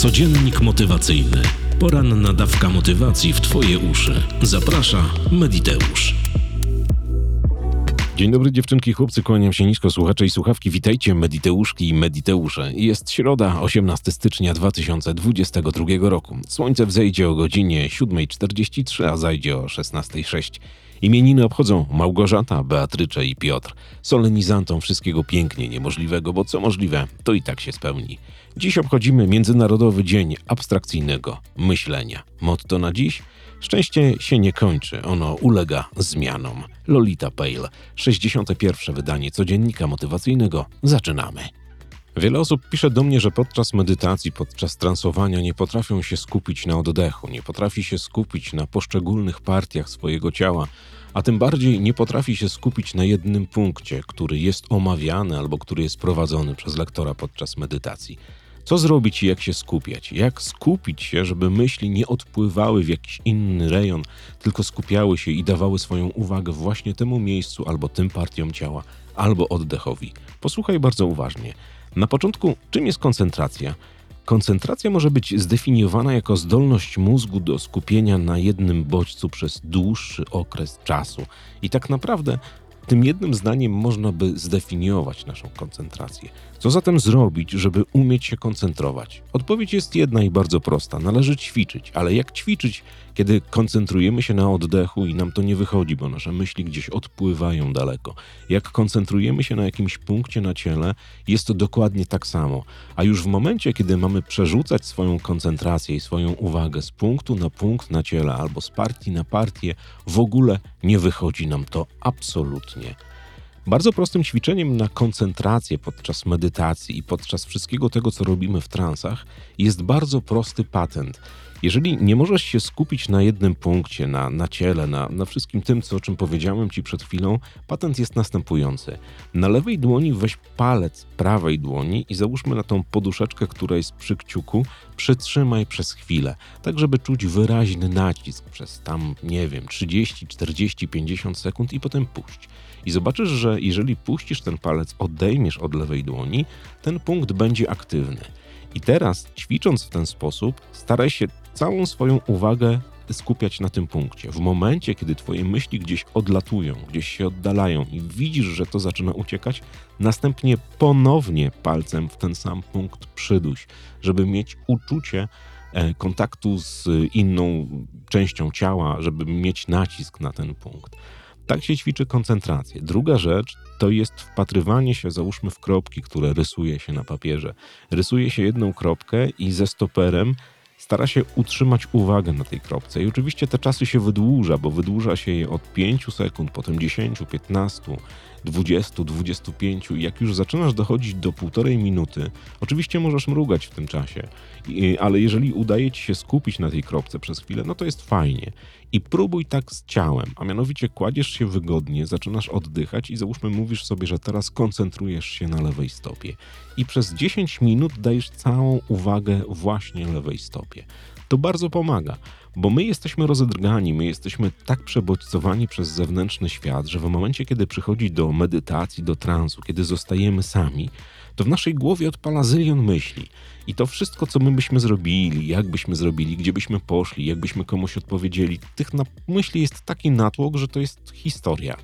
Codziennik motywacyjny. Poranna dawka motywacji w Twoje uszy. Zaprasza Mediteusz. Dzień dobry dziewczynki, chłopcy, kłaniam się nisko, słuchacze i słuchawki. Witajcie Mediteuszki i Mediteusze. Jest środa, 18 stycznia 2022 roku. Słońce wzejdzie o godzinie 7.43, a zajdzie o 16.06. Imieniny obchodzą Małgorzata, Beatrycze i Piotr. Solenizantom wszystkiego pięknie niemożliwego, bo co możliwe, to i tak się spełni. Dziś obchodzimy Międzynarodowy Dzień Abstrakcyjnego Myślenia. Motto na dziś? Szczęście się nie kończy, ono ulega zmianom. Lolita Pale, 61. wydanie codziennika motywacyjnego. Zaczynamy. Wiele osób pisze do mnie, że podczas medytacji, podczas transowania nie potrafią się skupić na oddechu, nie potrafi się skupić na poszczególnych partiach swojego ciała, a tym bardziej nie potrafi się skupić na jednym punkcie, który jest omawiany albo który jest prowadzony przez lektora podczas medytacji. Co zrobić i jak się skupiać? Jak skupić się, żeby myśli nie odpływały w jakiś inny rejon, tylko skupiały się i dawały swoją uwagę właśnie temu miejscu albo tym partiom ciała, albo oddechowi. Posłuchaj bardzo uważnie. Na początku, czym jest koncentracja? Koncentracja może być zdefiniowana jako zdolność mózgu do skupienia na jednym bodźcu przez dłuższy okres czasu. I tak naprawdę tym jednym zdaniem można by zdefiniować naszą koncentrację. Co zatem zrobić, żeby umieć się koncentrować? Odpowiedź jest jedna i bardzo prosta. Należy ćwiczyć, ale jak ćwiczyć, kiedy koncentrujemy się na oddechu i nam to nie wychodzi, bo nasze myśli gdzieś odpływają daleko? Jak koncentrujemy się na jakimś punkcie na ciele, jest to dokładnie tak samo. A już w momencie, kiedy mamy przerzucać swoją koncentrację i swoją uwagę z punktu na punkt na ciele albo z partii na partię, w ogóle nie wychodzi nam to absolutnie absolutnie bardzo prostym ćwiczeniem na koncentrację podczas medytacji i podczas wszystkiego tego, co robimy w transach, jest bardzo prosty patent. Jeżeli nie możesz się skupić na jednym punkcie, na, na ciele, na, na wszystkim tym, co, o czym powiedziałem Ci przed chwilą, patent jest następujący. Na lewej dłoni weź palec prawej dłoni i załóżmy na tą poduszeczkę, która jest przy kciuku, przytrzymaj przez chwilę, tak żeby czuć wyraźny nacisk przez tam, nie wiem, 30, 40, 50 sekund i potem puść. I zobaczysz, że jeżeli puścisz ten palec, odejmiesz od lewej dłoni, ten punkt będzie aktywny. I teraz, ćwicząc w ten sposób, staraj się całą swoją uwagę skupiać na tym punkcie. W momencie, kiedy Twoje myśli gdzieś odlatują, gdzieś się oddalają i widzisz, że to zaczyna uciekać, następnie ponownie palcem w ten sam punkt przyduś, żeby mieć uczucie e, kontaktu z inną częścią ciała, żeby mieć nacisk na ten punkt. Tak się ćwiczy koncentrację. Druga rzecz to jest wpatrywanie się, załóżmy, w kropki, które rysuje się na papierze. Rysuje się jedną kropkę i ze stoperem stara się utrzymać uwagę na tej kropce. I oczywiście te czasy się wydłuża, bo wydłuża się je od 5 sekund, potem 10, 15, 20, 25 i jak już zaczynasz dochodzić do półtorej minuty, oczywiście możesz mrugać w tym czasie, ale jeżeli udaje ci się skupić na tej kropce przez chwilę, no to jest fajnie. I próbuj tak z ciałem, a mianowicie kładziesz się wygodnie, zaczynasz oddychać i załóżmy mówisz sobie, że teraz koncentrujesz się na lewej stopie. I przez 10 minut dajesz całą uwagę właśnie lewej stopie. To bardzo pomaga, bo my jesteśmy rozedrgani, my jesteśmy tak przebodźcowani przez zewnętrzny świat, że w momencie, kiedy przychodzi do medytacji, do transu, kiedy zostajemy sami, to w naszej głowie odpala zylion myśli. I to wszystko, co my byśmy zrobili, jak byśmy zrobili, gdzie byśmy poszli, jak byśmy komuś odpowiedzieli, tych myśli jest taki natłok, że to jest historia.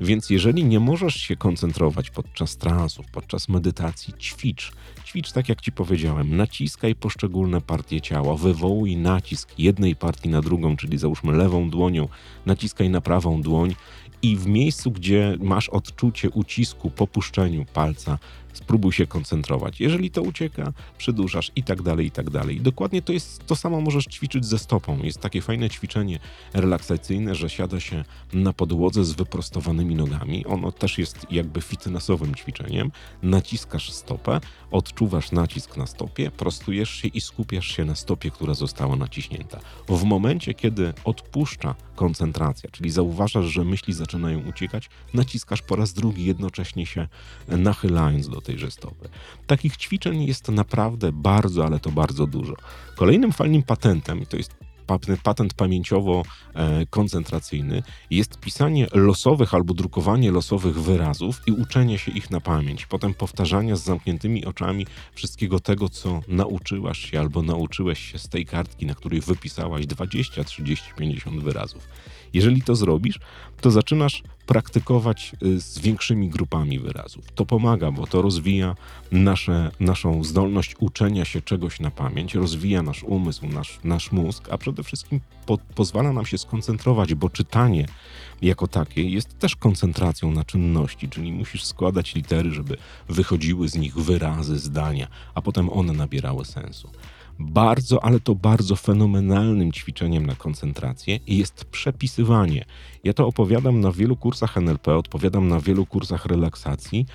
Więc jeżeli nie możesz się koncentrować podczas transów, podczas medytacji, ćwicz. Ćwicz tak jak ci powiedziałem, naciskaj poszczególne partie ciała, wywołuj nacisk jednej partii na drugą, czyli załóżmy lewą dłonią, naciskaj na prawą dłoń i w miejscu, gdzie masz odczucie ucisku po puszczeniu palca, spróbuj się koncentrować. Jeżeli to ucieka, przyduszasz i tak dalej, i tak dalej. Dokładnie to jest to samo możesz ćwiczyć ze stopą. Jest takie fajne ćwiczenie relaksacyjne, że siada się na podłodze z wyprostowanymi nogami. Ono też jest jakby fitnessowym ćwiczeniem. Naciskasz stopę, odczuwasz nacisk na stopie, prostujesz się i skupiasz się na stopie, która została naciśnięta. W momencie, kiedy odpuszcza koncentracja, czyli zauważasz, że myśli zaczynają uciekać, naciskasz po raz drugi, jednocześnie się nachylając do tejże stopy. Takich ćwiczeń jest naprawdę bardzo, ale to bardzo dużo. Kolejnym fajnym patentem, i to jest patent, pamięciowo-koncentracyjny jest pisanie losowych albo drukowanie losowych wyrazów i uczenie się ich na pamięć. Potem powtarzania z zamkniętymi oczami wszystkiego tego, co nauczyłaś się albo nauczyłeś się z tej kartki, na której wypisałaś 20, 30, 50 wyrazów. Jeżeli to zrobisz, to zaczynasz praktykować y, z większymi grupami wyrazów. To pomaga, bo to rozwija nasze, naszą zdolność uczenia się czegoś na pamięć, rozwija nasz umysł, nasz, nasz mózg, a przede wszystkim po, pozwala nam się skoncentrować, bo czytanie jako takie jest też koncentracją na czynności, czyli musisz składać litery, żeby wychodziły z nich wyrazy, zdania, a potem one nabierały sensu. Bardzo, ale to bardzo fenomenalnym ćwiczeniem na koncentrację jest przepisywanie. Ja to opowiadam na wielu kursach NLP, odpowiadam na wielu kursach relaksacji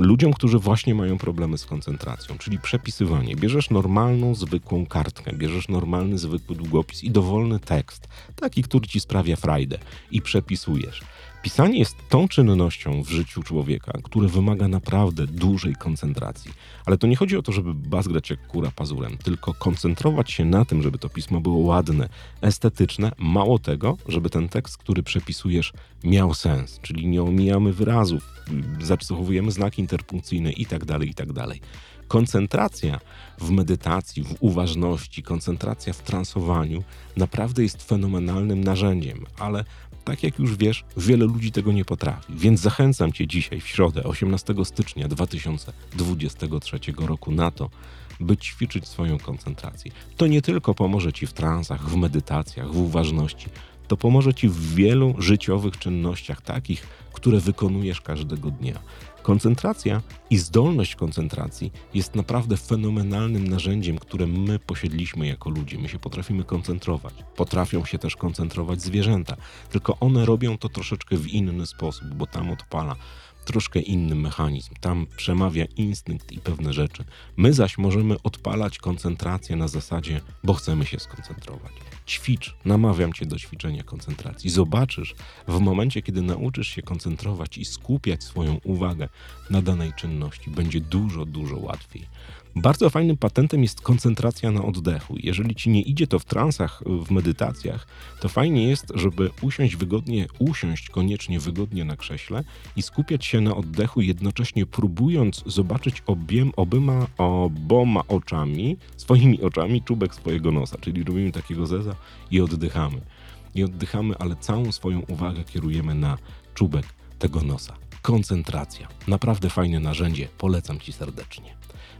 ludziom, którzy właśnie mają problemy z koncentracją, czyli przepisywanie. Bierzesz normalną, zwykłą kartkę, bierzesz normalny, zwykły długopis i dowolny tekst, taki, który ci sprawia frajdę i przepisujesz. Pisanie jest tą czynnością w życiu człowieka, które wymaga naprawdę dużej koncentracji. Ale to nie chodzi o to, żeby bazgrać jak kura pazurem, tylko koncentrować się na tym, żeby to pismo było ładne, estetyczne, mało tego, żeby ten tekst, który przepisujesz, miał sens, czyli nie omijamy wyrazów, zachowujemy znaki interpunkcyjne itd., tak itd. Tak koncentracja w medytacji, w uważności, koncentracja w transowaniu naprawdę jest fenomenalnym narzędziem, ale tak jak już wiesz, wiele ludzi tego nie potrafi. Więc zachęcam Cię dzisiaj, w środę, 18 stycznia 2023 roku, na to, by ćwiczyć swoją koncentrację. To nie tylko pomoże Ci w transach, w medytacjach, w uważności, to pomoże Ci w wielu życiowych czynnościach, takich, które wykonujesz każdego dnia. Koncentracja i zdolność koncentracji jest naprawdę fenomenalnym narzędziem, które my posiedliśmy jako ludzie. My się potrafimy koncentrować. Potrafią się też koncentrować zwierzęta, tylko one robią to troszeczkę w inny sposób, bo tam odpala troszkę inny mechanizm. Tam przemawia instynkt i pewne rzeczy. My zaś możemy odpalać koncentrację na zasadzie, bo chcemy się skoncentrować. Ćwicz, namawiam cię do ćwiczenia koncentracji. Zobaczysz w momencie, kiedy nauczysz się koncentrować i skupiać swoją uwagę na danej czynności, będzie dużo, dużo łatwiej. Bardzo fajnym patentem jest koncentracja na oddechu. Jeżeli ci nie idzie to w transach, w medytacjach, to fajnie jest, żeby usiąść wygodnie, usiąść koniecznie wygodnie na krześle i skupiać się na oddechu, jednocześnie próbując zobaczyć obiem, obyma, oboma oczami, swoimi oczami, czubek swojego nosa. Czyli robimy takiego zeza i oddychamy. I oddychamy, ale całą swoją uwagę kierujemy na czubek tego nosa. Koncentracja. Naprawdę fajne narzędzie. Polecam Ci serdecznie.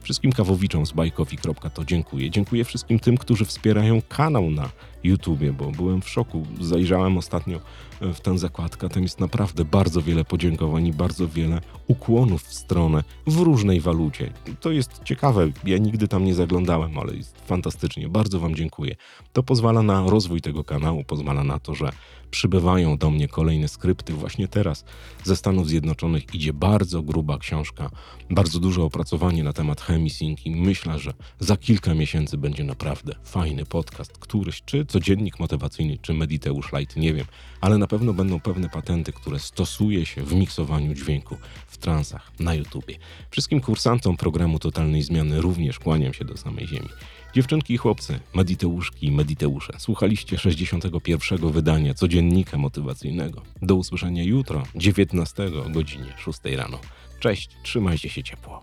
Wszystkim kawowiczom z bajkofi.to dziękuję. Dziękuję wszystkim tym, którzy wspierają kanał na YouTubie, bo byłem w szoku. Zajrzałem ostatnio e, w tę zakładkę. Tam jest naprawdę bardzo wiele podziękowań i bardzo wiele ukłonów w stronę w różnej walucie. To jest ciekawe. Ja nigdy tam nie zaglądałem, ale jest fantastycznie. Bardzo Wam dziękuję. To pozwala na rozwój tego kanału, pozwala na to, że przybywają do mnie kolejne skrypty. Właśnie teraz ze Stanów Zjednoczonych idzie bardzo gruba książka, bardzo duże opracowanie na temat chemii synki. Myślę, że za kilka miesięcy będzie naprawdę fajny podcast, któryś czy codziennik motywacyjny, czy Mediteusz Light, nie wiem, ale na pewno będą pewne patenty, które stosuje się w miksowaniu dźwięku w transach na YouTubie. Wszystkim kursantom programu Totalnej Zmiany również kłaniam się do samej ziemi. Dziewczynki i chłopcy, mediteuszki i mediteusze, słuchaliście 61. wydania codziennika motywacyjnego. Do usłyszenia jutro, 19 o godzinie 6 rano. Cześć, trzymajcie się ciepło.